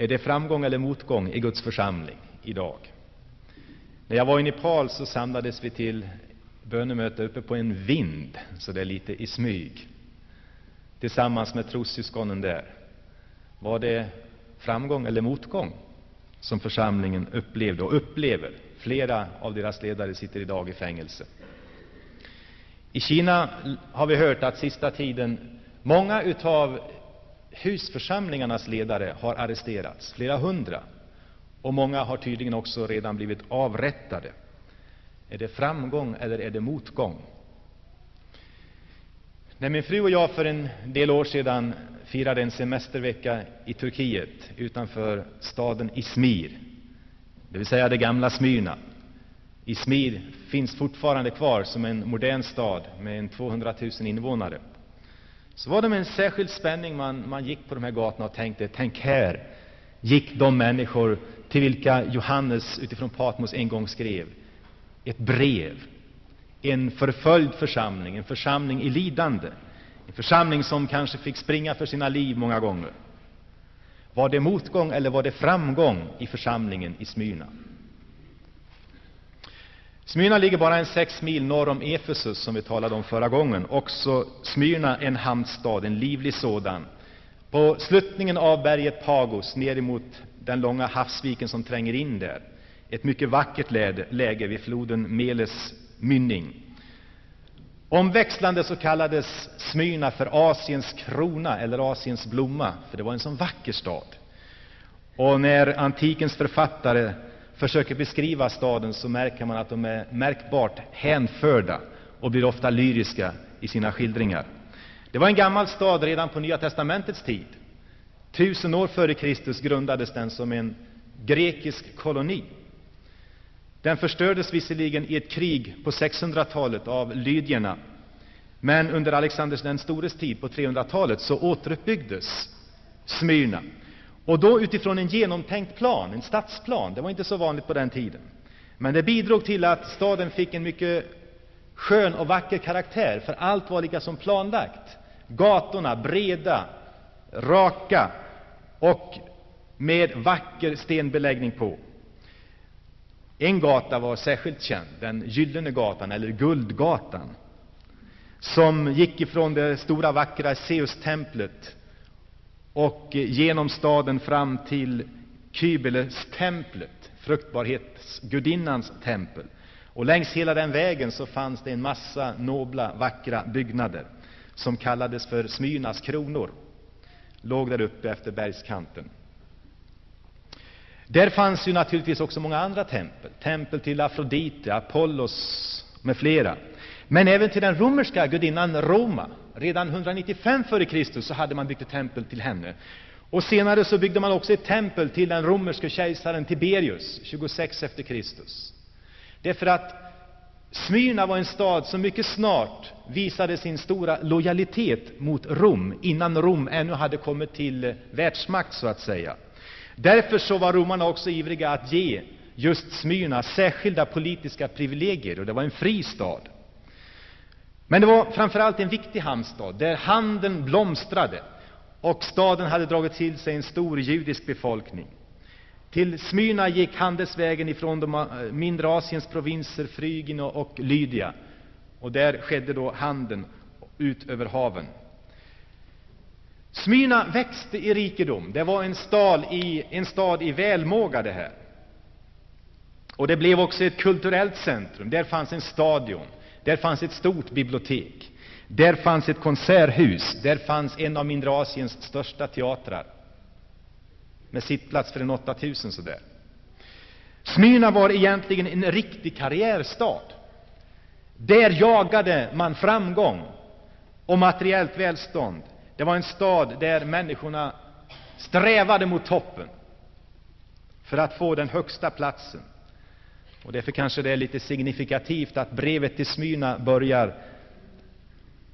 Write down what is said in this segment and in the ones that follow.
Är det framgång eller motgång i Guds församling idag? När jag var i Nepal så samlades vi till bönemöte uppe på en vind, så det är lite i smyg, tillsammans med trossyskonen där. Var det framgång eller motgång som församlingen upplevde och upplever? Flera av deras ledare sitter idag i fängelse. I Kina har vi hört att sista tiden många utav husförsamlingarnas ledare har arresterats, flera hundra, och många har tydligen också redan blivit avrättade. Är det framgång eller är det motgång? När min fru och jag för en del år sedan firade en semestervecka i Turkiet utanför staden Izmir, det vill säga det gamla Smyrna. Izmir finns fortfarande kvar som en modern stad med 200 000 invånare. Så var det med en särskild spänning man, man gick på de här gatorna och tänkte, tänk här gick de människor till vilka Johannes utifrån Patmos en gång skrev ett brev. En förföljd församling, en församling i lidande, en församling som kanske fick springa för sina liv många gånger. Var det motgång eller var det framgång i församlingen i Smyrna? Smyrna ligger bara en sex mil norr om Efesus, som vi talade om förra gången. Också Smyrna en hamnstad, en livlig sådan. På sluttningen av berget Pagos, ner emot den långa havsviken som tränger in där. Ett mycket vackert läge vid floden Meles mynning. Omväxlande så kallades Smyrna för Asiens krona eller Asiens blomma, för det var en så vacker stad. Och när antikens författare försöker beskriva staden så märker man att de är märkbart hänförda och blir ofta lyriska i sina skildringar. Det var en gammal stad redan på Nya testamentets tid. Tusen år före Kristus grundades den som en grekisk koloni. Den förstördes visserligen i ett krig på 600-talet av lydierna, men under Alexander den stores tid på 300-talet så återuppbyggdes Smyrna. Och då utifrån en genomtänkt plan, en stadsplan. Det var inte så vanligt på den tiden. Men det bidrog till att staden fick en mycket skön och vacker karaktär, för allt var lika som planlagt. Gatorna breda, raka och med vacker stenbeläggning på. En gata var särskilt känd, den Gyllene gatan, eller Guldgatan, som gick ifrån det stora vackra Zeus-templet och genom staden fram till Kybeles-templet, fruktbarhetsgudinnans tempel. Och längs hela den vägen så fanns det en massa nobla, vackra byggnader som kallades för Smyrnas kronor. Låg där uppe efter bergskanten. Där fanns ju naturligtvis också många andra tempel. Tempel till Afrodite, Apollos med flera. Men även till den romerska gudinnan Roma. Redan 195 f.Kr. så hade man byggt ett tempel till henne. Och senare så byggde man också ett tempel till den romerske kejsaren Tiberius, 26 efter Kristus. Därför att Smyrna var en stad som mycket snart visade sin stora lojalitet mot Rom, innan Rom ännu hade kommit till världsmakt, så att säga. Därför så var romarna också ivriga att ge just Smyrna särskilda politiska privilegier, och det var en fri stad. Men det var framför allt en viktig hamnstad, där handeln blomstrade, och staden hade dragit till sig en stor judisk befolkning. Till Smyrna gick handelsvägen ifrån de eh, mindre Asiens provinser Frygien och Lydia, och där skedde då handeln ut över haven. Smyrna växte i rikedom. Det var en stad i, en stad i välmåga det här. Och det blev också ett kulturellt centrum. Där fanns en stadion, där fanns ett stort bibliotek, där fanns ett konserthus, där fanns en av mindre Asiens största teatrar med sittplats för en 8000 sådär. Smyrna var egentligen en riktig karriärstad. Där jagade man framgång och materiellt välstånd. Det var en stad där människorna strävade mot toppen för att få den högsta platsen. Och därför kanske det är lite signifikativt att brevet till Smyrna börjar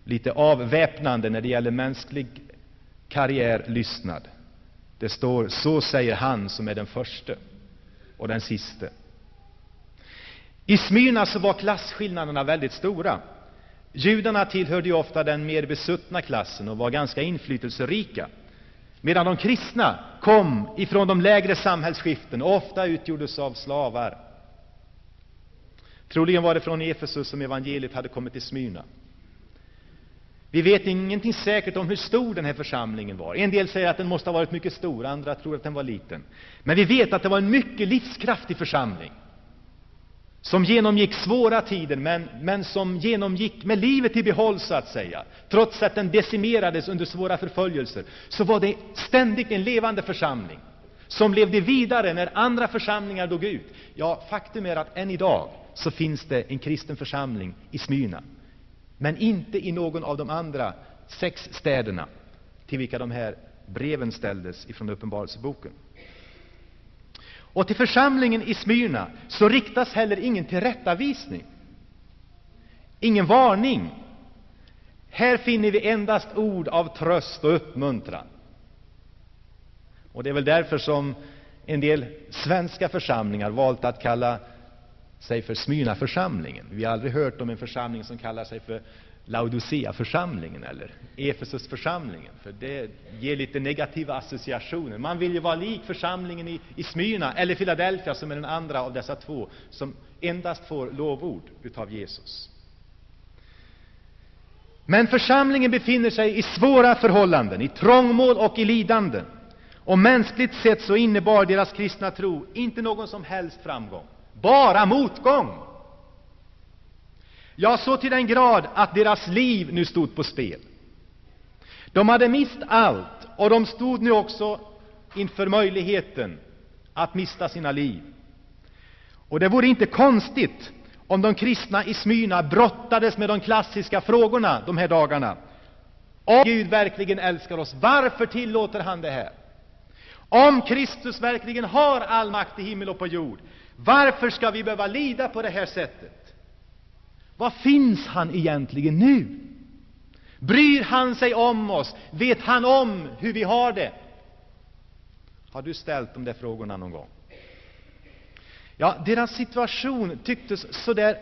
lite avväpnande när det gäller mänsklig karriärlystnad. Det står så säger han som är den förste och den siste. I Smyrna så var klasskillnaderna väldigt stora. Judarna tillhörde ju ofta den mer besuttna klassen och var ganska inflytelserika. Medan de kristna kom ifrån de lägre samhällsskiften och ofta utgjordes av slavar. Troligen var det från Efesus som evangeliet hade kommit till Smyrna. Vi vet ingenting säkert om hur stor den här församlingen var. En del säger att den måste ha varit mycket stor, andra tror att den var liten. Men vi vet att det var en mycket livskraftig församling som genomgick svåra tider, men, men som genomgick med livet i behåll, så att säga. Trots att den decimerades under svåra förföljelser, så var det ständigt en levande församling som levde vidare när andra församlingar dog ut. Ja, faktum är att än idag så finns det en kristen församling i Smyrna, men inte i någon av de andra sex städerna till vilka de här breven ställdes ifrån Uppenbarelseboken. Och till församlingen i Smyrna så riktas heller ingen tillrättavisning, ingen varning. Här finner vi endast ord av tröst och uppmuntran. Och det är väl därför som en del svenska församlingar valt att kalla sig för Smyrna-församlingen. Vi har aldrig hört om en församling som kallar sig för Laodicea-församlingen eller Efesus-församlingen, för det ger lite negativa associationer. Man vill ju vara lik församlingen i, i Smyrna eller Philadelphia, som är den andra av dessa två, som endast får lovord av Jesus. Men församlingen befinner sig i svåra förhållanden, i trångmål och i lidanden. Och mänskligt sett så innebar deras kristna tro inte någon som helst framgång, bara motgång. Ja, så till den grad att deras liv nu stod på spel. De hade mist allt, och de stod nu också inför möjligheten att mista sina liv. Och det vore inte konstigt om de kristna i Smyrna brottades med de klassiska frågorna de här dagarna. Om Gud verkligen älskar oss, varför tillåter han det här? Om Kristus verkligen har all makt i himmel och på jord, varför skall vi behöva lida på det här sättet? Var finns han egentligen nu? Bryr han sig om oss? Vet han om hur vi har det? Har du ställt de där frågorna någon gång? Ja, deras situation tycktes så där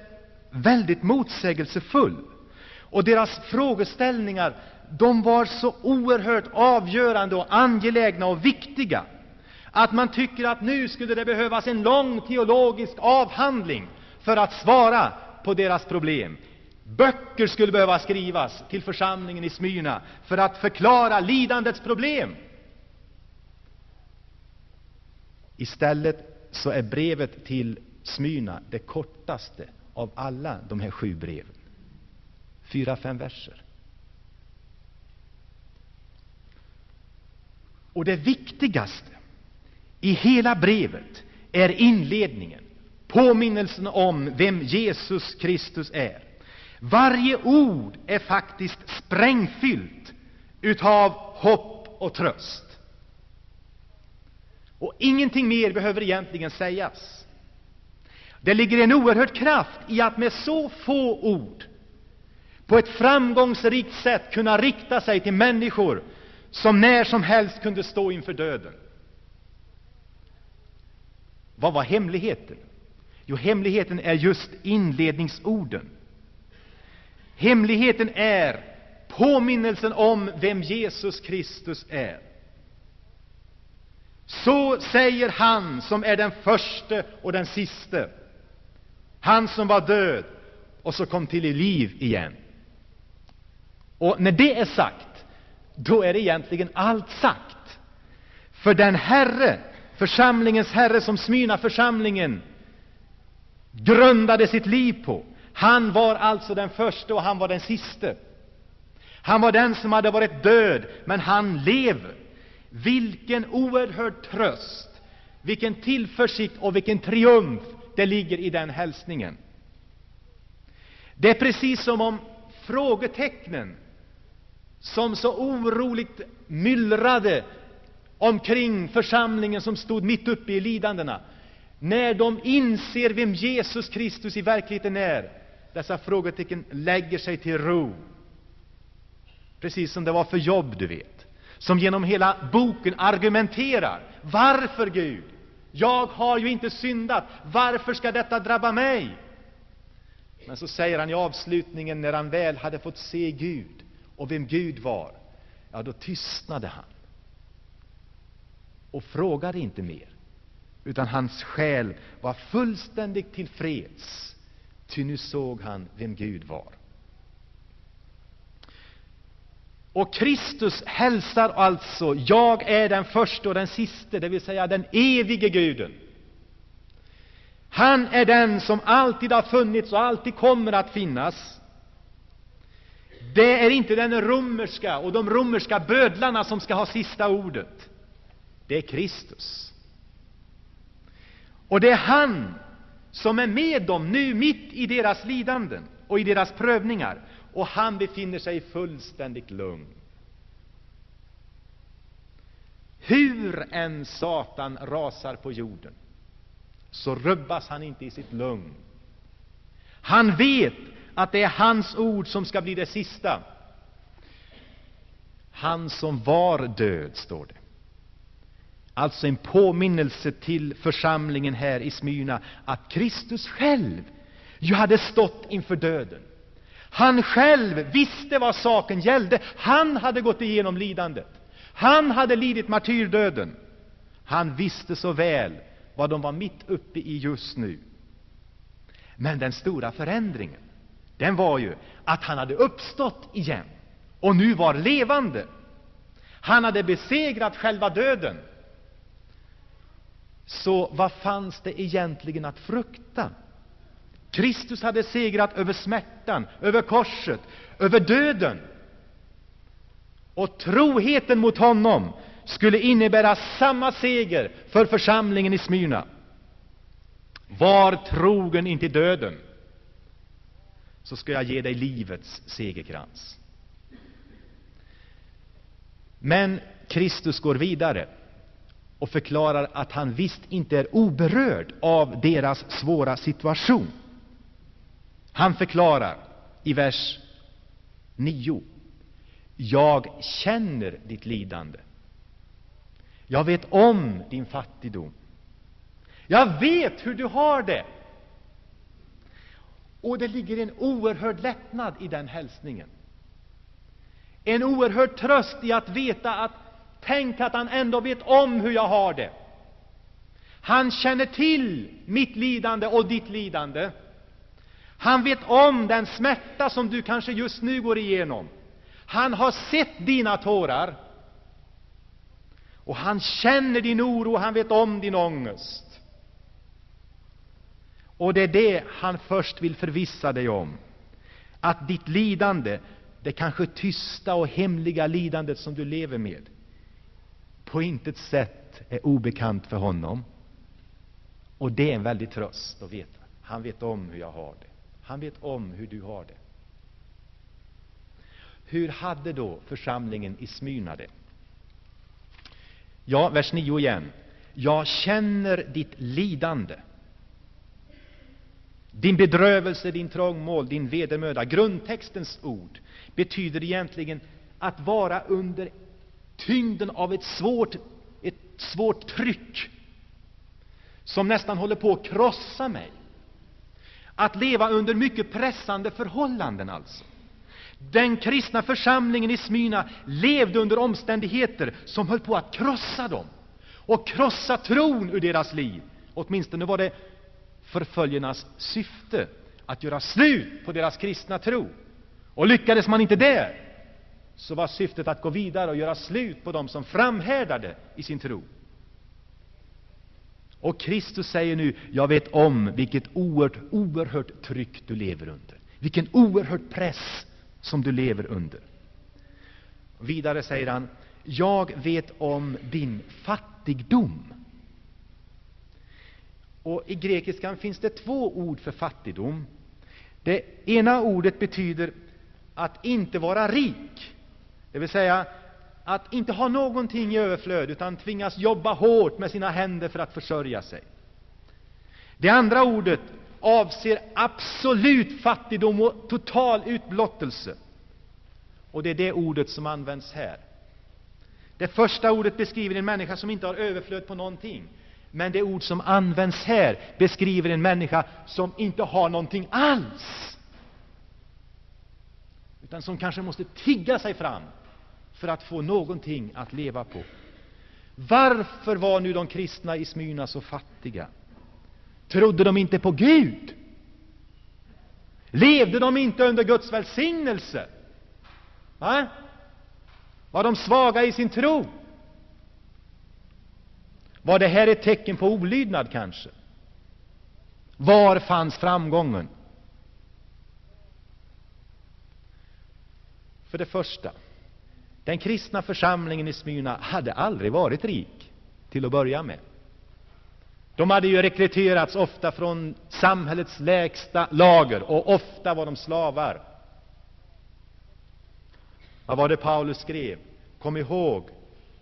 väldigt motsägelsefull. Och deras frågeställningar, de var så oerhört avgörande och angelägna och viktiga att man tycker att nu skulle det behövas en lång teologisk avhandling för att svara på deras problem. Böcker skulle behöva skrivas till församlingen i Smyrna för att förklara lidandets problem. Istället så är brevet till Smyrna det kortaste av alla de här sju breven. Fyra, fem verser. Och det viktigaste i hela brevet är inledningen påminnelsen om vem Jesus Kristus är. Varje ord är faktiskt sprängfyllt utav hopp och tröst. Och ingenting mer behöver egentligen sägas. Det ligger en oerhörd kraft i att med så få ord på ett framgångsrikt sätt kunna rikta sig till människor som när som helst kunde stå inför döden. Vad var hemligheten? Jo, hemligheten är just inledningsorden. Hemligheten är påminnelsen om vem Jesus Kristus är. Så säger han som är den förste och den siste, han som var död och så kom till i liv igen. Och när det är sagt, då är egentligen allt sagt. För den Herre, församlingens Herre som Smyrna församlingen grundade sitt liv på. Han var alltså den första och han var den siste. Han var den som hade varit död, men han lever. Vilken oerhörd tröst, vilken tillförsikt och vilken triumf det ligger i den hälsningen. Det är precis som om frågetecknen, som så oroligt myllrade omkring församlingen som stod mitt uppe i lidandena, när de inser vem Jesus Kristus i verkligheten är, dessa frågetecken lägger sig till ro. Precis som det var för Jobb, du vet, som genom hela boken argumenterar. Varför, Gud? Jag har ju inte syndat. Varför ska detta drabba mig? Men så säger han i avslutningen, när han väl hade fått se Gud och vem Gud var, ja, då tystnade han och frågade inte mer, utan hans själ var fullständigt tillfreds, ty nu såg han vem Gud var. Och Kristus hälsar alltså, jag är den första och den siste, det vill säga den evige Guden. Han är den som alltid har funnits och alltid kommer att finnas. Det är inte den romerska och de romerska bödlarna som ska ha sista ordet. Det är Kristus. Och det är han som är med dem nu, mitt i deras lidanden och i deras prövningar, och han befinner sig fullständigt lugn. Hur än Satan rasar på jorden, så rubbas han inte i sitt lugn. Han vet att det är hans ord som ska bli det sista. Han som var död, står det. Alltså en påminnelse till församlingen här i Smyrna att Kristus själv ju hade stått inför döden. Han själv visste vad saken gällde. Han hade gått igenom lidandet. Han hade lidit martyrdöden. Han visste så väl vad de var mitt uppe i just nu. Men den stora förändringen, den var ju att han hade uppstått igen och nu var levande. Han hade besegrat själva döden. Så vad fanns det egentligen att frukta? Kristus hade segrat över smärtan, över korset, över döden. Och troheten mot honom skulle innebära samma seger för församlingen i Smyrna. Var trogen intill döden, så ska jag ge dig livets segerkrans. Men Kristus går vidare och förklarar att han visst inte är oberörd av deras svåra situation. Han förklarar i vers 9. Jag känner ditt lidande. Jag vet om din fattigdom. Jag vet hur du har det. Och det ligger en oerhörd lättnad i den hälsningen. En oerhörd tröst i att veta att tänk att han ändå vet om hur jag har det. Han känner till mitt lidande och ditt lidande. Han vet om den smärta som du kanske just nu går igenom. Han har sett dina tårar. Och han känner din oro, han vet om din ångest. Och det är det han först vill förvissa dig om. Att ditt lidande, det kanske tysta och hemliga lidandet som du lever med, på intet sätt är obekant för honom. Och det är en väldig tröst att veta. Han vet om hur jag har det. Han vet om hur du har det. Hur hade då församlingen i Smyrna det? Ja, vers 9 igen. Jag känner ditt lidande, din bedrövelse, din trångmål, din vedermöda. Grundtextens ord betyder egentligen att vara under tyngden av ett svårt, ett svårt tryck som nästan håller på att krossa mig. Att leva under mycket pressande förhållanden, alltså. Den kristna församlingen i Smyrna levde under omständigheter som höll på att krossa dem och krossa tron ur deras liv. Åtminstone var det förföljarnas syfte att göra slut på deras kristna tro. Och lyckades man inte där, så var syftet att gå vidare och göra slut på dem som framhärdade i sin tro. Och Kristus säger nu, jag vet om vilket oerhört, oerhört tryck du lever under, vilken oerhörd press som du lever under. Vidare säger han, jag vet om din fattigdom. Och I grekiskan finns det två ord för fattigdom. Det ena ordet betyder att inte vara rik, det vill säga att inte ha någonting i överflöd, utan tvingas jobba hårt med sina händer för att försörja sig. Det andra ordet avser absolut fattigdom och total utblottelse. Och det är det ordet som används här. Det första ordet beskriver en människa som inte har överflöd på någonting. Men det ord som används här beskriver en människa som inte har någonting alls. Utan som kanske måste tigga sig fram för att få någonting att leva på. Varför var nu de kristna i Smyrna så fattiga? Trodde de inte på Gud? Levde de inte under Guds välsignelse? Va? Var de svaga i sin tro? Var det här ett tecken på olydnad kanske? Var fanns framgången? För det första, den kristna församlingen i Smyrna hade aldrig varit rik till att börja med. De hade ju rekryterats ofta från samhällets lägsta lager och ofta var de slavar. Vad var det Paulus skrev? Kom ihåg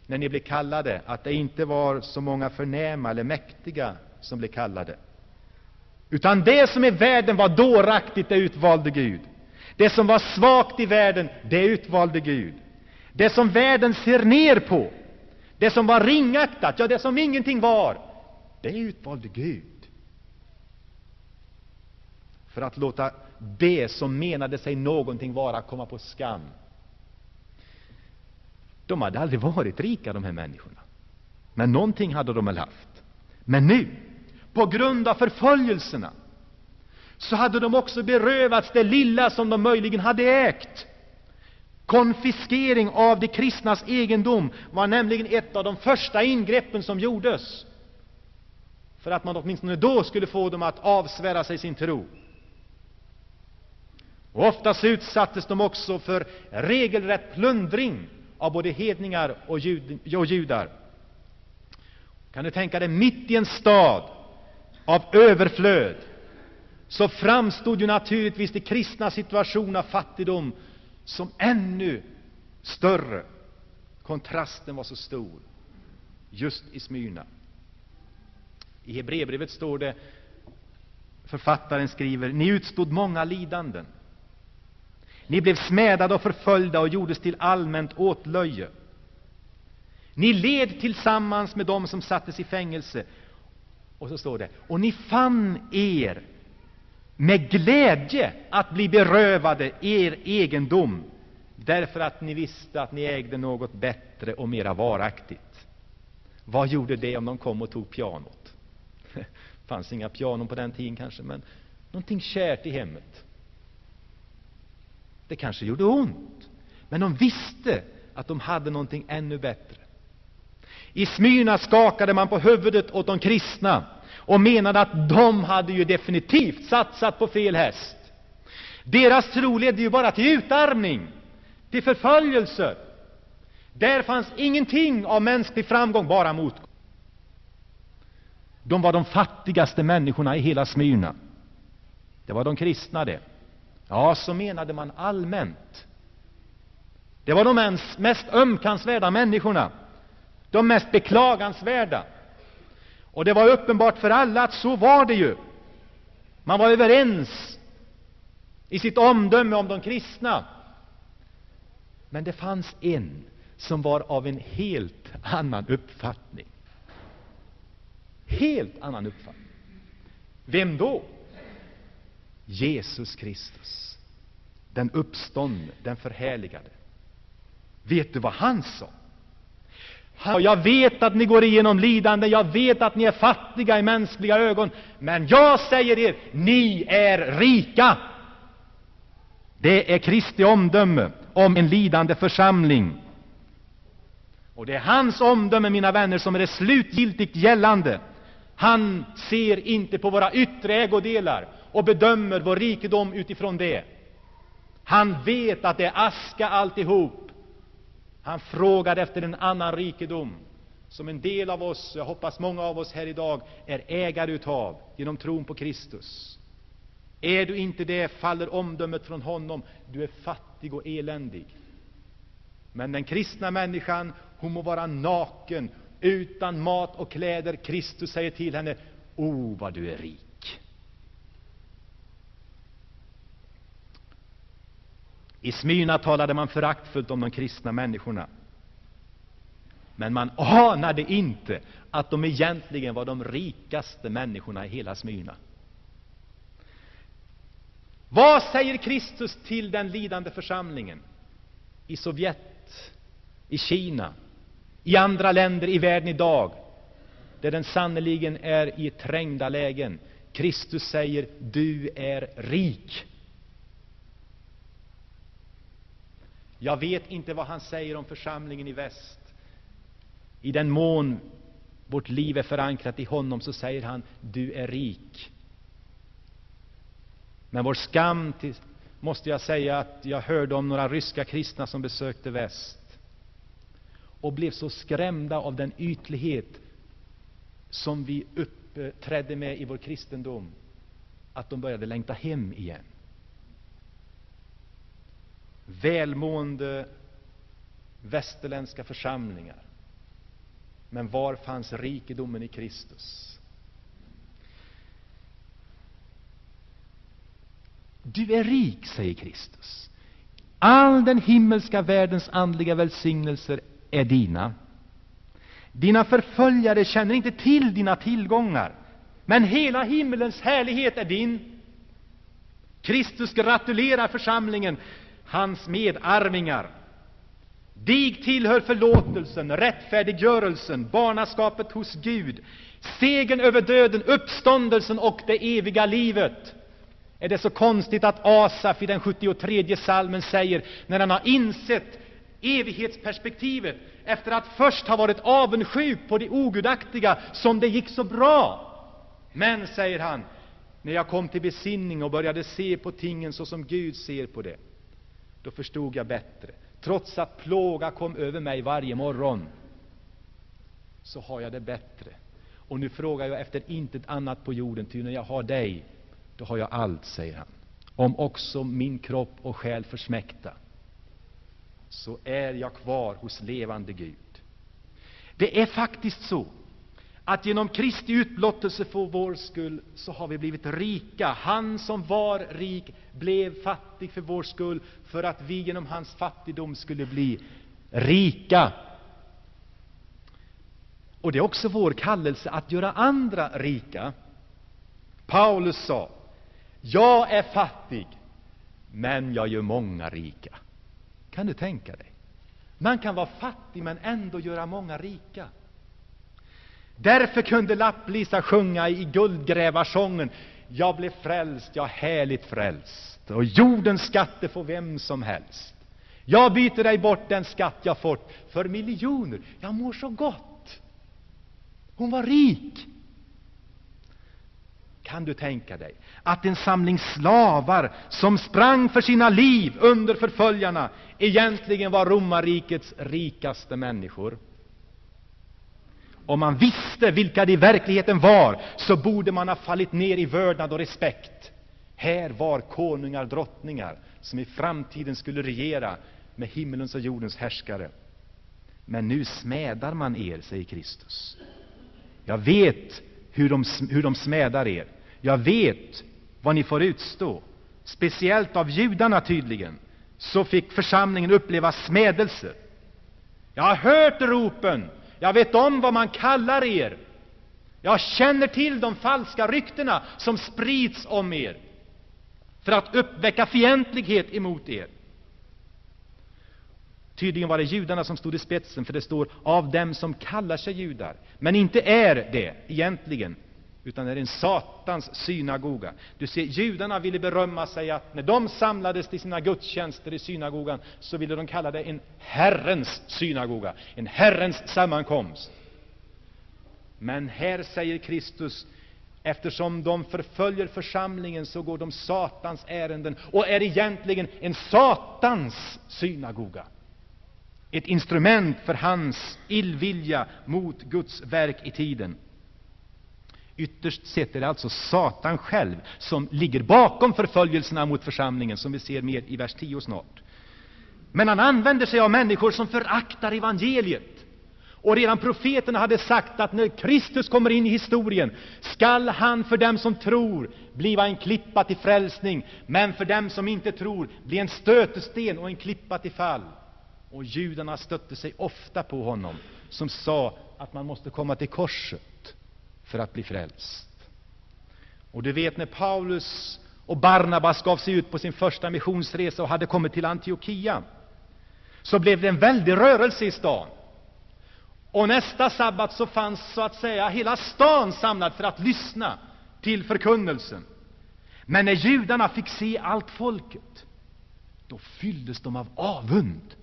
när ni blev kallade att det inte var så många förnäma eller mäktiga som blev kallade. Utan det som i världen var dåraktigt, det utvalde Gud. Det som var svagt i världen, det utvalde Gud. Det som världen ser ner på, det som var ringaktat, ja, det som ingenting var, det utvalde Gud. För att låta det som menade sig någonting vara komma på skam. De hade aldrig varit rika, de här människorna. Men någonting hade de väl haft. Men nu, på grund av förföljelserna, så hade de också berövats det lilla som de möjligen hade ägt. Konfiskering av de kristnas egendom var nämligen ett av de första ingreppen som gjordes för att man åtminstone då skulle få dem att avsvära sig sin tro. Och oftast utsattes de också för regelrätt plundring av både hedningar och, jud och judar. Kan du tänka dig, mitt i en stad av överflöd så framstod ju naturligtvis de kristna situation av fattigdom som ännu större. Kontrasten var så stor just i Smyrna. I Hebreerbrevet står det, författaren skriver, ni utstod många lidanden. Ni blev smädade och förföljda och gjordes till allmänt åtlöje. Ni led tillsammans med dem som sattes i fängelse. Och så står det, och ni fann er med glädje att bli berövade er egendom, därför att ni visste att ni ägde något bättre och mera varaktigt. Vad gjorde det om de kom och tog pianot? Det fanns inga pianon på den tiden kanske, men någonting kärt i hemmet. Det kanske gjorde ont, men de visste att de hade någonting ännu bättre. I Smyrna skakade man på huvudet åt de kristna och menade att de hade ju definitivt satsat på fel häst. Deras tro ledde ju bara till utarmning, till förföljelse. Där fanns ingenting av mänsklig framgång, bara motgång. De var de fattigaste människorna i hela Smyrna. Det var de kristna det. Ja, så menade man allmänt. Det var de mest ömkansvärda människorna, de mest beklagansvärda. Och det var uppenbart för alla att så var det ju. Man var överens i sitt omdöme om de kristna. Men det fanns en som var av en helt annan uppfattning. Helt annan uppfattning. Vem då? Jesus Kristus, den uppståndne, den förhärligade. Vet du vad han sa? Jag vet att ni går igenom lidande, jag vet att ni är fattiga i mänskliga ögon, men jag säger er, ni är rika. Det är Kristi omdöme om en lidande församling. Och det är hans omdöme, mina vänner, som är det slutgiltigt gällande. Han ser inte på våra yttre ägodelar och bedömer vår rikedom utifrån det. Han vet att det är aska alltihop. Han frågade efter en annan rikedom som en del av oss, jag hoppas många av oss här idag, är ägare utav genom tron på Kristus. Är du inte det, faller omdömet från honom. Du är fattig och eländig. Men den kristna människan, hon må vara naken, utan mat och kläder. Kristus säger till henne, O, oh, vad du är rik. I Smyrna talade man föraktfullt om de kristna människorna. Men man anade inte att de egentligen var de rikaste människorna i hela Smyrna. Vad säger Kristus till den lidande församlingen i Sovjet, i Kina, i andra länder i världen idag, där den sannerligen är i trängda lägen. Kristus säger, du är rik. Jag vet inte vad han säger om församlingen i väst. I den mån vårt liv är förankrat i honom så säger han, du är rik. Men vår skam till, måste jag säga att jag hörde om några ryska kristna som besökte väst och blev så skrämda av den ytlighet som vi uppträdde med i vår kristendom att de började längta hem igen. Välmående västerländska församlingar. Men var fanns rikedomen i Kristus? Du är rik, säger Kristus. All den himmelska världens andliga välsignelser är dina. Dina förföljare känner inte till dina tillgångar, men hela himmelens härlighet är din. Kristus gratulerar församlingen, hans medarvingar. Dig tillhör förlåtelsen, rättfärdiggörelsen, barnaskapet hos Gud, segern över döden, uppståndelsen och det eviga livet. Är det så konstigt att Asaf i den 73 salmen säger, när han har insett evighetsperspektivet, efter att först ha varit avundsjuk på det ogudaktiga, som det gick så bra. Men, säger han, när jag kom till besinning och började se på tingen så som Gud ser på det, då förstod jag bättre. Trots att plåga kom över mig varje morgon, så har jag det bättre. Och nu frågar jag efter intet annat på jorden, ty när jag har dig, då har jag allt, säger han. Om också min kropp och själ försmäkta, så är jag kvar hos levande Gud. Det är faktiskt så att genom Kristi utblottelse för vår skull så har vi blivit rika. Han som var rik blev fattig för vår skull, för att vi genom hans fattigdom skulle bli rika. Och det är också vår kallelse att göra andra rika. Paulus sa, jag är fattig, men jag gör många rika. Kan du tänka dig? Man kan vara fattig men ändå göra många rika. Därför kunde Lapp-Lisa sjunga i guldgrävarsången Jag blev frälst, jag härligt frälst, och jordens skatter får vem som helst. Jag byter dig bort den skatt jag fått för miljoner. Jag mår så gott. Hon var rik. Kan du tänka dig att en samling slavar som sprang för sina liv under förföljarna egentligen var romarrikets rikaste människor? Om man visste vilka det i verkligheten var, så borde man ha fallit ner i vördnad och respekt. Här var konungar, drottningar, som i framtiden skulle regera med himmelens och jordens härskare. Men nu smädar man er, säger Kristus. Jag vet hur de, hur de smädar er. Jag vet vad ni får utstå. Speciellt av judarna tydligen, så fick församlingen uppleva smädelser. Jag har hört ropen jag vet om vad man kallar er. Jag känner till de falska ryktena som sprids om er för att uppväcka fientlighet emot er. Tydligen var det judarna som stod i spetsen, för det står av dem som kallar sig judar, men inte är det egentligen utan är en Satans synagoga. Du ser, judarna ville berömma sig att när de samlades till sina gudstjänster i synagogan, så ville de kalla det en Herrens synagoga, en Herrens sammankomst. Men här säger Kristus, eftersom de förföljer församlingen, så går de Satans ärenden och är egentligen en Satans synagoga. Ett instrument för hans illvilja mot Guds verk i tiden. Ytterst sett är det alltså Satan själv som ligger bakom förföljelserna mot församlingen, som vi ser mer i vers 10 snart. Men han använder sig av människor som föraktar evangeliet. Och redan profeterna hade sagt att när Kristus kommer in i historien skall han för dem som tror bliva en klippa till frälsning, men för dem som inte tror bli en stötesten och en klippa till fall. Och judarna stötte sig ofta på honom, som sa att man måste komma till korset för att bli frälst. Och du vet när Paulus och Barnabas gav sig ut på sin första missionsresa och hade kommit till Antiochia, så blev det en väldig rörelse i stan. Och nästa sabbat så fanns så att säga hela stan samlad för att lyssna till förkunnelsen. Men när judarna fick se allt folket, då fylldes de av avund.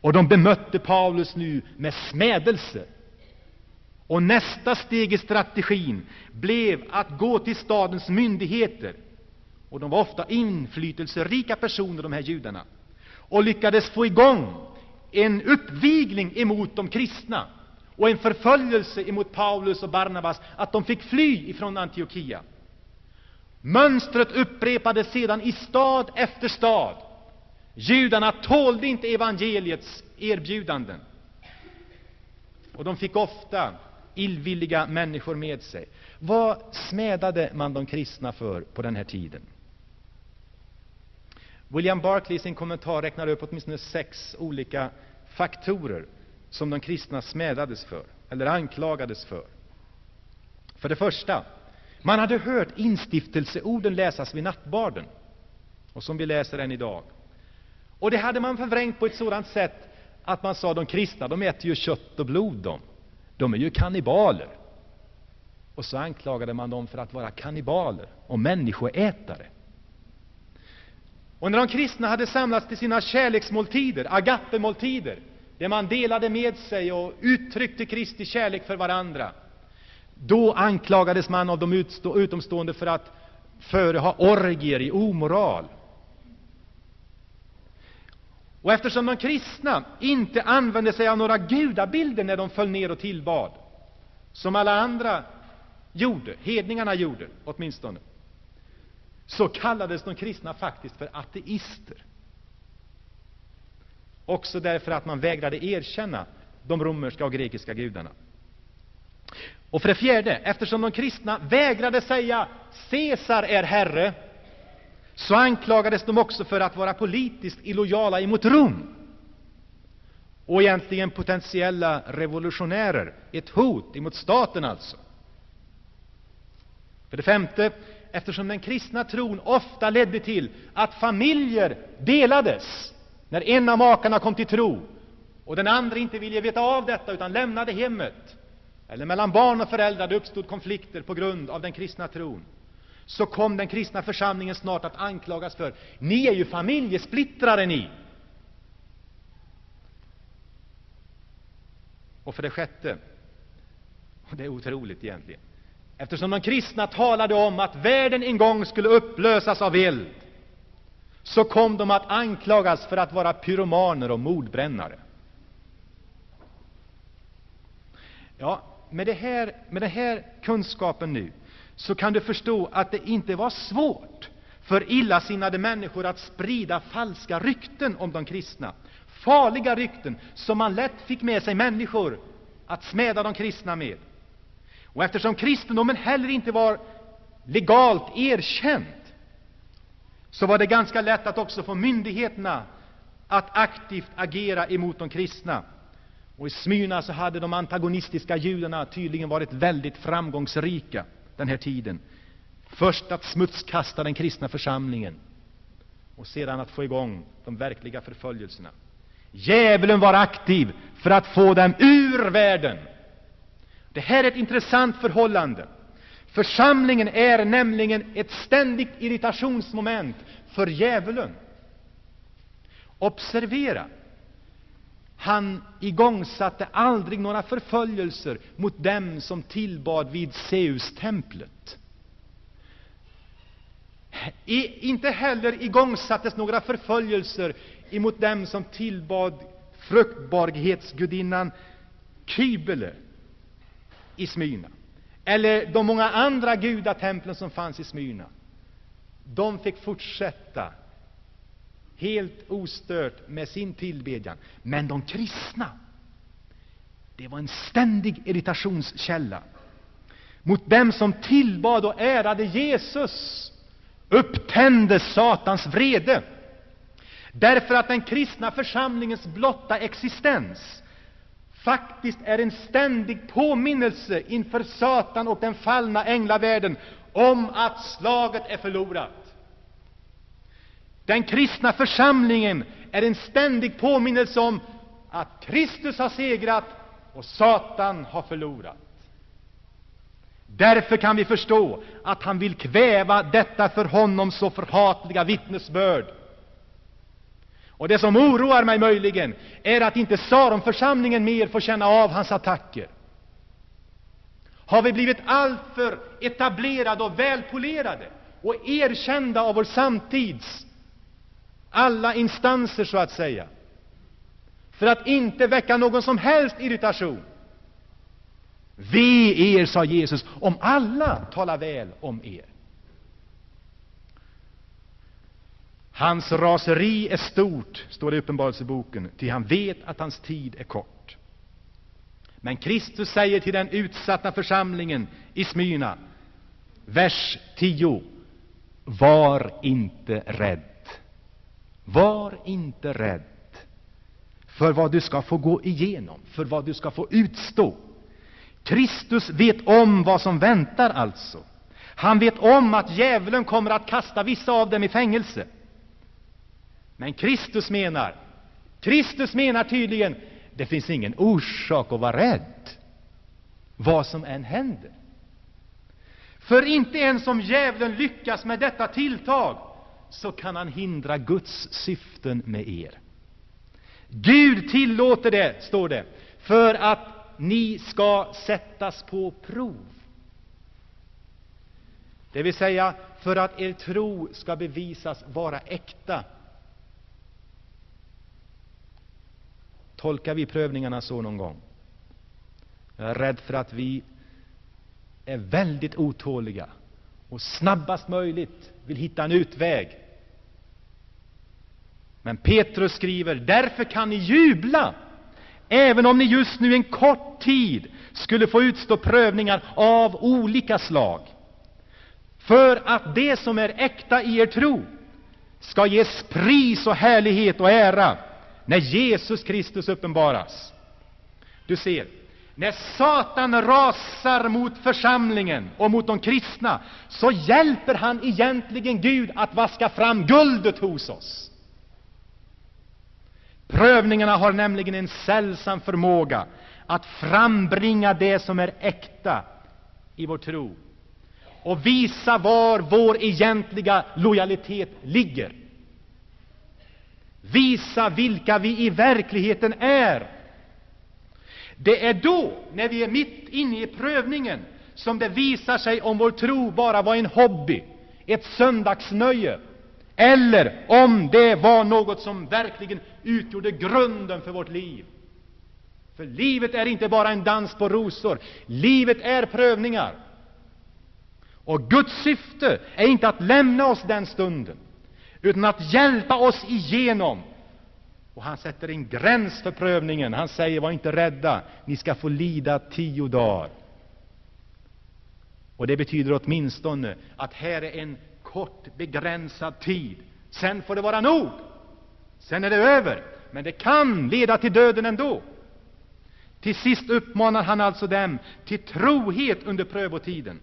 Och de bemötte Paulus nu med smädelse. Och nästa steg i strategin blev att gå till stadens myndigheter. Och de var ofta inflytelserika personer, de här judarna. Och lyckades få igång en uppvigling emot de kristna och en förföljelse emot Paulus och Barnabas, att de fick fly ifrån Antiochia. Mönstret upprepades sedan i stad efter stad. Judarna tålde inte evangeliets erbjudanden. Och de fick ofta illvilliga människor med sig. Vad smädade man de kristna för på den här tiden? William Barclay i sin kommentar räknar upp åtminstone sex olika faktorer som de kristna smädades för, eller anklagades för. För det första, man hade hört instiftelseorden läsas vid nattbarden, och som vi läser än idag. Och det hade man förvrängt på ett sådant sätt att man sa de kristna, de äter ju kött och blod de. De är ju kannibaler. Och så anklagade man dem för att vara kannibaler och människoätare. Och när de kristna hade samlats till sina kärleksmåltider, agapemåltider, där man delade med sig och uttryckte Kristi kärlek för varandra, då anklagades man av de utomstående för att föreha orgier i omoral. Och eftersom de kristna inte använde sig av några gudabilder när de föll ner och tillbad, som alla andra gjorde, hedningarna gjorde åtminstone, så kallades de kristna faktiskt för ateister. Också därför att man vägrade erkänna de romerska och grekiska gudarna. Och för det fjärde, eftersom de kristna vägrade säga Caesar är herre, så anklagades de också för att vara politiskt illojala emot Rom och egentligen potentiella revolutionärer, ett hot emot staten alltså. För det femte, eftersom den kristna tron ofta ledde till att familjer delades när en av makarna kom till tro och den andra inte ville veta av detta utan lämnade hemmet, eller mellan barn och föräldrar det uppstod konflikter på grund av den kristna tron, så kom den kristna församlingen snart att anklagas för ni är ju familjesplittrare ni. Och för det sjätte, och det är otroligt egentligen, eftersom de kristna talade om att världen en gång skulle upplösas av eld, så kom de att anklagas för att vara pyromaner och mordbrännare. Ja, med, det här, med den här kunskapen nu så kan du förstå att det inte var svårt för illasinnade människor att sprida falska rykten om de kristna. Farliga rykten som man lätt fick med sig människor att smäda de kristna med. Och eftersom kristendomen heller inte var legalt erkänd, så var det ganska lätt att också få myndigheterna att aktivt agera emot de kristna. Och i Smyrna så hade de antagonistiska judarna tydligen varit väldigt framgångsrika den här tiden. Först att smutskasta den kristna församlingen och sedan att få igång de verkliga förföljelserna. Djävulen var aktiv för att få dem ur världen. Det här är ett intressant förhållande. Församlingen är nämligen ett ständigt irritationsmoment för djävulen. Observera! Han igångsatte aldrig några förföljelser mot dem som tillbad vid Zeus-templet. Inte heller igångsattes några förföljelser emot dem som tillbad fruktbarhetsgudinnan Kybele i Smyrna, eller de många andra gudatemplen som fanns i Smyrna. De fick fortsätta helt ostört med sin tillbedjan. Men de kristna, det var en ständig irritationskälla. Mot dem som tillbad och ärade Jesus upptände Satans vrede. Därför att den kristna församlingens blotta existens faktiskt är en ständig påminnelse inför Satan och den fallna änglavärlden om att slaget är förlorat. Den kristna församlingen är en ständig påminnelse om att Kristus har segrat och Satan har förlorat. Därför kan vi förstå att han vill kväva detta för honom så förhatliga vittnesbörd. Och det som oroar mig möjligen är att inte Saronförsamlingen mer får känna av hans attacker. Har vi blivit alltför etablerade och välpolerade och erkända av vår samtids alla instanser, så att säga, för att inte väcka någon som helst irritation? Ve er, sa Jesus, om alla talar väl om er. Hans raseri är stort, står det i Uppenbarelseboken, ty han vet att hans tid är kort. Men Kristus säger till den utsatta församlingen i Smyrna, vers 10. Var inte rädd. Var inte rädd för vad du ska få gå igenom, för vad du ska få utstå. Kristus vet om vad som väntar alltså. Han vet om att djävulen kommer att kasta vissa av dem i fängelse. Men Kristus menar, Kristus menar tydligen, det finns ingen orsak att vara rädd, vad som än händer. För inte ens om djävulen lyckas med detta tilltag, så kan han hindra Guds syften med er. Gud tillåter det, står det, för att ni ska sättas på prov. Det vill säga, för att er tro ska bevisas vara äkta. Tolkar vi prövningarna så någon gång? Jag är rädd för att vi är väldigt otåliga och snabbast möjligt vill hitta en utväg. Men Petrus skriver, därför kan ni jubla, även om ni just nu en kort tid skulle få utstå prövningar av olika slag, för att det som är äkta i er tro ska ges pris och härlighet och ära när Jesus Kristus uppenbaras. Du ser, när Satan rasar mot församlingen och mot de kristna, så hjälper han egentligen Gud att vaska fram guldet hos oss. Prövningarna har nämligen en sällsam förmåga att frambringa det som är äkta i vår tro och visa var vår egentliga lojalitet ligger. Visa vilka vi i verkligheten är. Det är då, när vi är mitt inne i prövningen, som det visar sig om vår tro bara var en hobby, ett söndagsnöje, eller om det var något som verkligen utgjorde grunden för vårt liv. För livet är inte bara en dans på rosor, livet är prövningar. Och Guds syfte är inte att lämna oss den stunden, utan att hjälpa oss igenom. Och han sätter en gräns för prövningen. Han säger, var inte rädda, ni ska få lida tio dagar. Och det betyder åtminstone att här är en kort, begränsad tid. Sen får det vara nog. Sen är det över. Men det kan leda till döden ändå. Till sist uppmanar han alltså dem till trohet under prövotiden.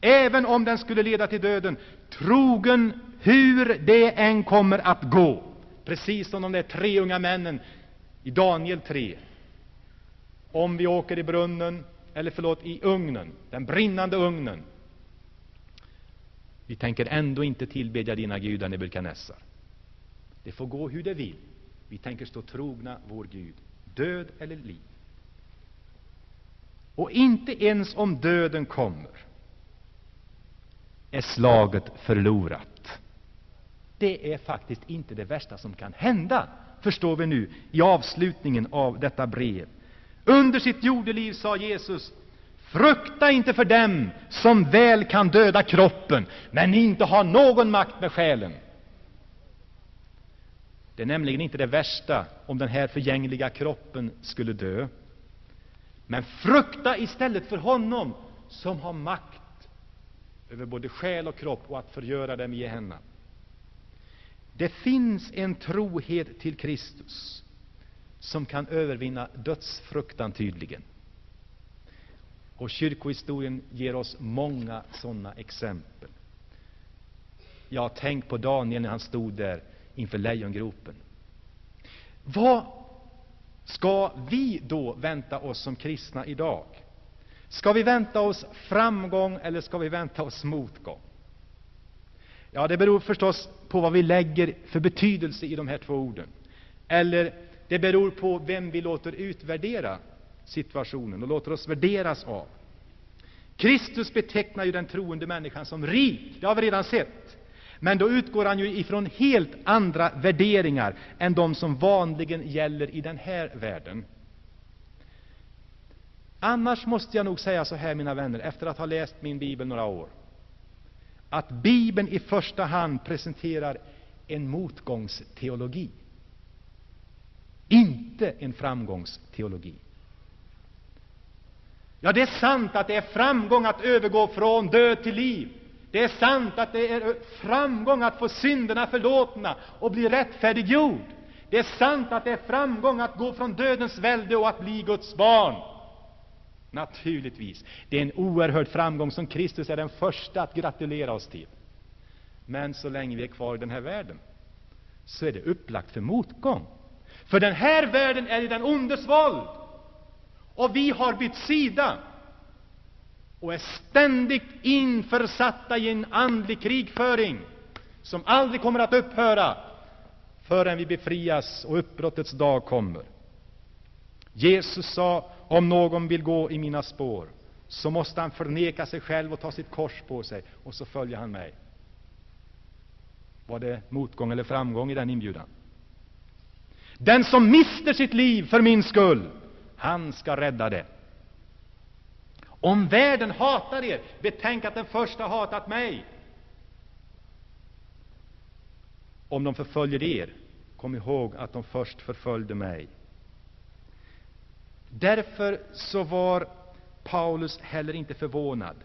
Även om den skulle leda till döden, trogen hur det än kommer att gå. Precis som de där tre unga männen i Daniel 3. Om vi åker i brunnen, eller förlåt, i ugnen, den brinnande ugnen, vi tänker ändå inte tillbedja dina gudar, Nebukadnessar. Det får gå hur det vill. Vi tänker stå trogna vår Gud, död eller liv. Och inte ens om döden kommer är slaget förlorat. Det är faktiskt inte det värsta som kan hända, förstår vi nu i avslutningen av detta brev. Under sitt jordeliv sa Jesus Frukta inte för dem som väl kan döda kroppen, men inte har någon makt med själen. Det är nämligen inte det värsta om den här förgängliga kroppen skulle dö. Men frukta istället för honom som har makt över både själ och kropp och att förgöra dem i Gehenna. Det finns en trohet till Kristus som kan övervinna dödsfruktan tydligen. Och kyrkohistorien ger oss många sådana exempel. Ja, tänk på Daniel när han stod där inför lejongropen. Vad Ska vi då vänta oss som kristna idag? Ska vi vänta oss framgång eller ska vi vänta oss motgång? Ja, det beror förstås på vad vi lägger för betydelse i de här två orden. Eller det beror på vem vi låter utvärdera situationen och låter oss värderas av. Kristus betecknar ju den troende människan som rik, det har vi redan sett. Men då utgår han ju ifrån helt andra värderingar än de som vanligen gäller i den här världen. Annars måste jag nog säga så här, mina vänner, efter att ha läst min bibel några år, att Bibeln i första hand presenterar en motgångsteologi, inte en framgångsteologi. Ja, det är sant att det är framgång att övergå från död till liv. Det är sant att det är framgång att få synderna förlåtna och bli rättfärdiggjord. Det är sant att det är framgång att gå från dödens välde och att bli Guds barn. Naturligtvis. Det är en oerhörd framgång som Kristus är den första att gratulera oss till. Men så länge vi är kvar i den här världen så är det upplagt för motgång. För den här världen är i den ondes våld. Och vi har bytt sida och är ständigt införsatta i en andlig krigföring som aldrig kommer att upphöra förrän vi befrias och uppbrottets dag kommer. Jesus sa, om någon vill gå i mina spår, så måste han förneka sig själv och ta sitt kors på sig, och så följer han mig. Var det motgång eller framgång i den inbjudan? Den som mister sitt liv för min skull, han ska rädda det. Om världen hatar er, betänk att den första hatat mig. Om de förföljer er, kom ihåg att de först förföljde mig. Därför så var Paulus heller inte förvånad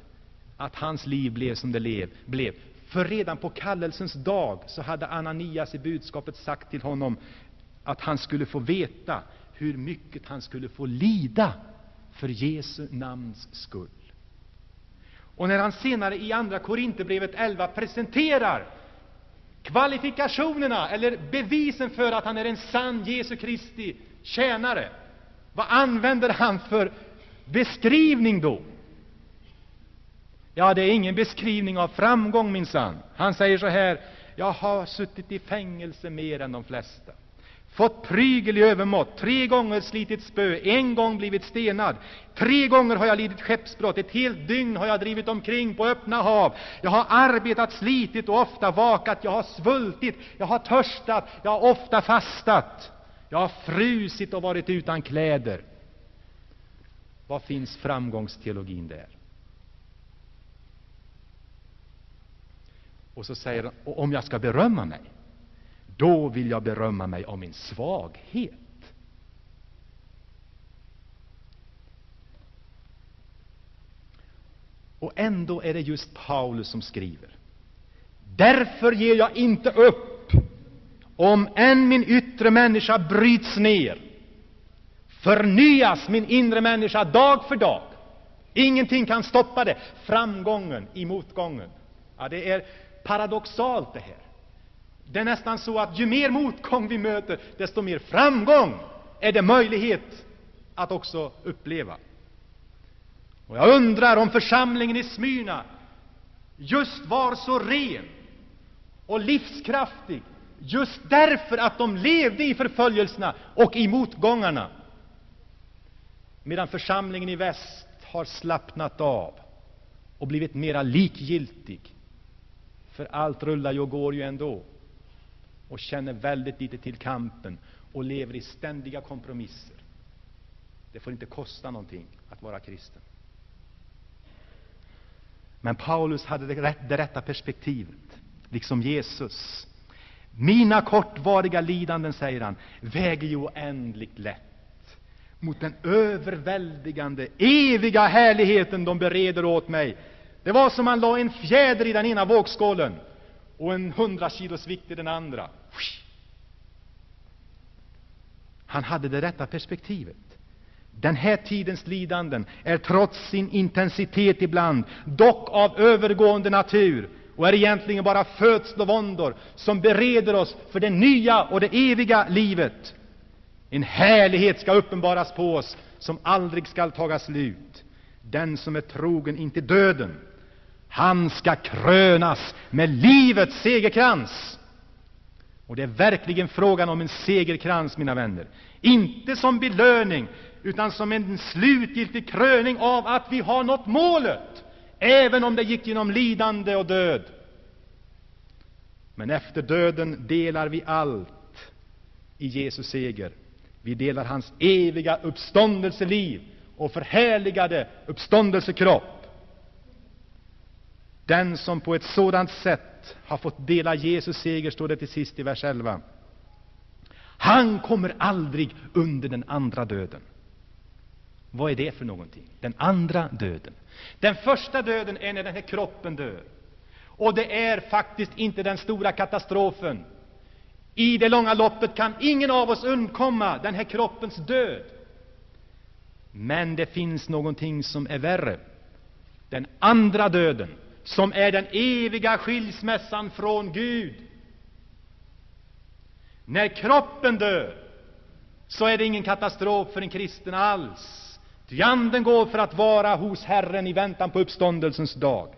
att hans liv blev som det blev. För redan på kallelsens dag så hade Ananias i budskapet sagt till honom att han skulle få veta hur mycket han skulle få lida för Jesu namns skull. Och när han senare i Andra Korinthierbrevet 11 presenterar kvalifikationerna eller bevisen för att han är en sann Jesu Kristi tjänare, vad använder han för beskrivning då? Ja, det är ingen beskrivning av framgång minsann. Han säger så här: Jag har suttit i fängelse mer än de flesta. Fått prygel i övermått, tre gånger slitit spö, en gång blivit stenad, tre gånger har jag lidit skeppsbrott, ett helt dygn har jag drivit omkring på öppna hav, jag har arbetat, slitit och ofta vakat, jag har svultit, jag har törstat, jag har ofta fastat, jag har frusit och varit utan kläder. Var finns framgångsteologin där? Och så säger han, om jag ska berömma mig, då vill jag berömma mig av min svaghet. Och ändå är det just Paulus som skriver. Därför ger jag inte upp, om än min yttre människa bryts ner, förnyas min inre människa dag för dag. Ingenting kan stoppa det. Framgången i motgången. Ja, det är paradoxalt det här. Det är nästan så att ju mer motgång vi möter, desto mer framgång är det möjlighet att också uppleva. Och jag undrar om församlingen i Smyrna just var så ren och livskraftig just därför att de levde i förföljelserna och i motgångarna, medan församlingen i väst har slappnat av och blivit mera likgiltig, för allt rullar ju och går ju ändå och känner väldigt lite till kampen och lever i ständiga kompromisser. Det får inte kosta någonting att vara kristen. Men Paulus hade det, rätta perspektivet, liksom Jesus. Mina kortvariga lidanden, säger han, väger ju oändligt lätt mot den överväldigande, eviga härligheten de bereder åt mig. Det var som man la en fjäder i den ena vågskålen och en hundra kilos vikt i den andra. Han hade det rätta perspektivet. Den här tidens lidanden är trots sin intensitet ibland dock av övergående natur och är egentligen bara födslovåndor som bereder oss för det nya och det eviga livet. En härlighet ska uppenbaras på oss som aldrig skall taga slut. Den som är trogen intill döden, han ska krönas med livets segerkrans. Och det är verkligen frågan om en segerkrans, mina vänner. Inte som belöning, utan som en slutgiltig kröning av att vi har nått målet, även om det gick genom lidande och död. Men efter döden delar vi allt i Jesus seger. Vi delar hans eviga uppståndelseliv och förhärligade uppståndelsekropp. Den som på ett sådant sätt har fått dela Jesus seger, står det till sist i vers 11. Han kommer aldrig under den andra döden. Vad är det för någonting? Den andra döden. Den första döden är när den här kroppen dör. Och det är faktiskt inte den stora katastrofen. I det långa loppet kan ingen av oss undkomma den här kroppens död. Men det finns någonting som är värre. Den andra döden, som är den eviga skilsmässan från Gud. När kroppen dör, så är det ingen katastrof för en kristen alls. Ty anden går för att vara hos Herren i väntan på uppståndelsens dag.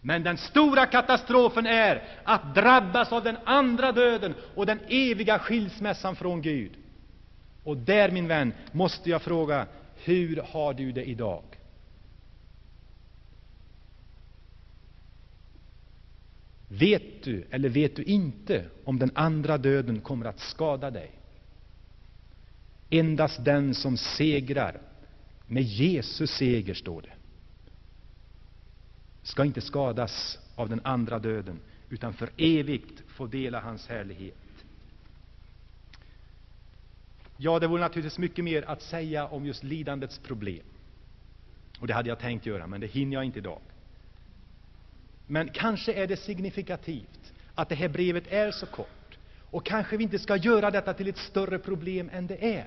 Men den stora katastrofen är att drabbas av den andra döden och den eviga skilsmässan från Gud. Och där, min vän, måste jag fråga, hur har du det idag? Vet du eller vet du inte om den andra döden kommer att skada dig? Endast den som segrar med Jesus seger, står det, ska inte skadas av den andra döden, utan för evigt få dela hans härlighet. Ja, det vore naturligtvis mycket mer att säga om just lidandets problem. Och det hade jag tänkt göra, men det hinner jag inte idag. Men kanske är det signifikativt att det här brevet är så kort. Och kanske vi inte ska göra detta till ett större problem än det är,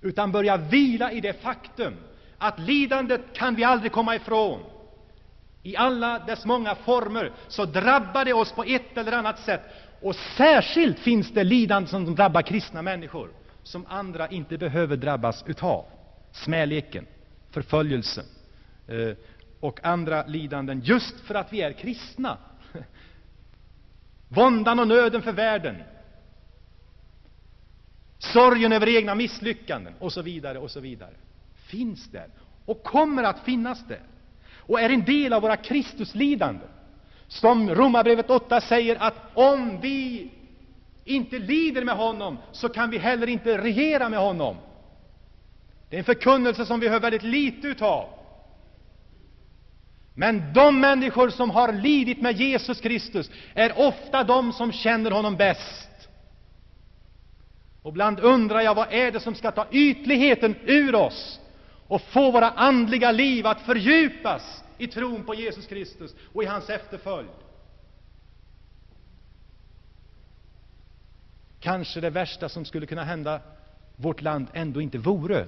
utan börja vila i det faktum att lidandet kan vi aldrig komma ifrån. I alla dess många former så drabbar det oss på ett eller annat sätt. Och särskilt finns det lidande som drabbar kristna människor, som andra inte behöver drabbas utav. Smäleken, förföljelsen eh, och andra lidanden, just för att vi är kristna. Våndan och nöden för världen, sorgen över egna misslyckanden och så vidare och så vidare finns där och kommer att finnas där och är en del av våra Kristuslidanden. Som Romarbrevet 8 säger att om vi inte lider med honom, så kan vi heller inte regera med honom. Det är en förkunnelse som vi hör väldigt lite utav. Men de människor som har lidit med Jesus Kristus är ofta de som känner honom bäst. Och ibland undrar jag, vad är det som ska ta ytligheten ur oss och få våra andliga liv att fördjupas i tron på Jesus Kristus och i hans efterföljd. Kanske det värsta som skulle kunna hända vårt land ändå inte vore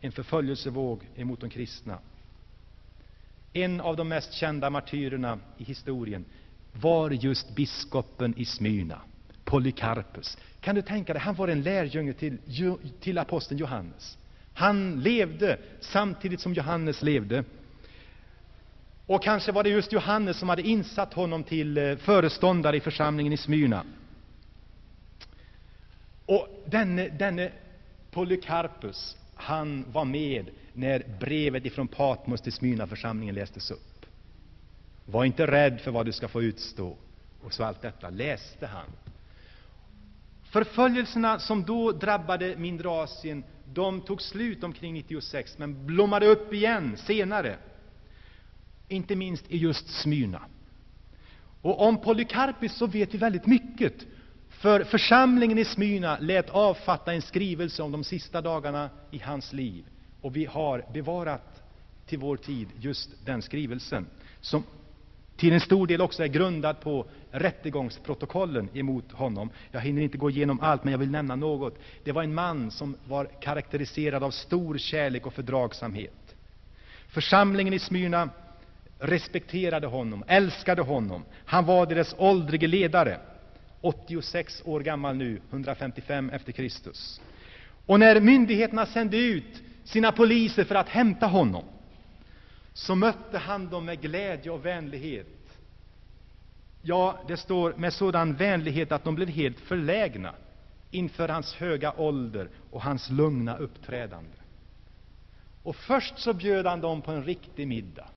en förföljelsevåg emot de kristna. En av de mest kända martyrerna i historien var just biskopen i Smyrna, Polycarpus. Kan du tänka dig, han var en lärjunge till, till aposteln Johannes. Han levde samtidigt som Johannes levde. Och kanske var det just Johannes som hade insatt honom till eh, föreståndare i församlingen i Smyrna. Och denne, denne Polycarpus, han var med när brevet ifrån Patmos till Smyrna-församlingen lästes upp. Var inte rädd för vad du ska få utstå. Och så allt detta läste han. Förföljelserna som då drabbade mindre Asien de tog slut omkring 96, men blommade upp igen senare. Inte minst i just Smyrna. Och om Polycarpus så vet vi väldigt mycket, för församlingen i Smyrna lät avfatta en skrivelse om de sista dagarna i hans liv. Och vi har bevarat till vår tid just den skrivelsen, som till en stor del också är grundad på rättegångsprotokollen emot honom. Jag hinner inte gå igenom allt, men jag vill nämna något. Det var en man som var karaktäriserad av stor kärlek och fördragsamhet. Församlingen i Smyrna respekterade honom, älskade honom. Han var deras åldrige ledare, 86 år gammal nu, 155 efter Kristus. Och när myndigheterna sände ut sina poliser för att hämta honom, så mötte han dem med glädje och vänlighet. Ja, det står med sådan vänlighet att de blev helt förlägna inför hans höga ålder och hans lugna uppträdande. Och först så bjöd han dem på en riktig middag.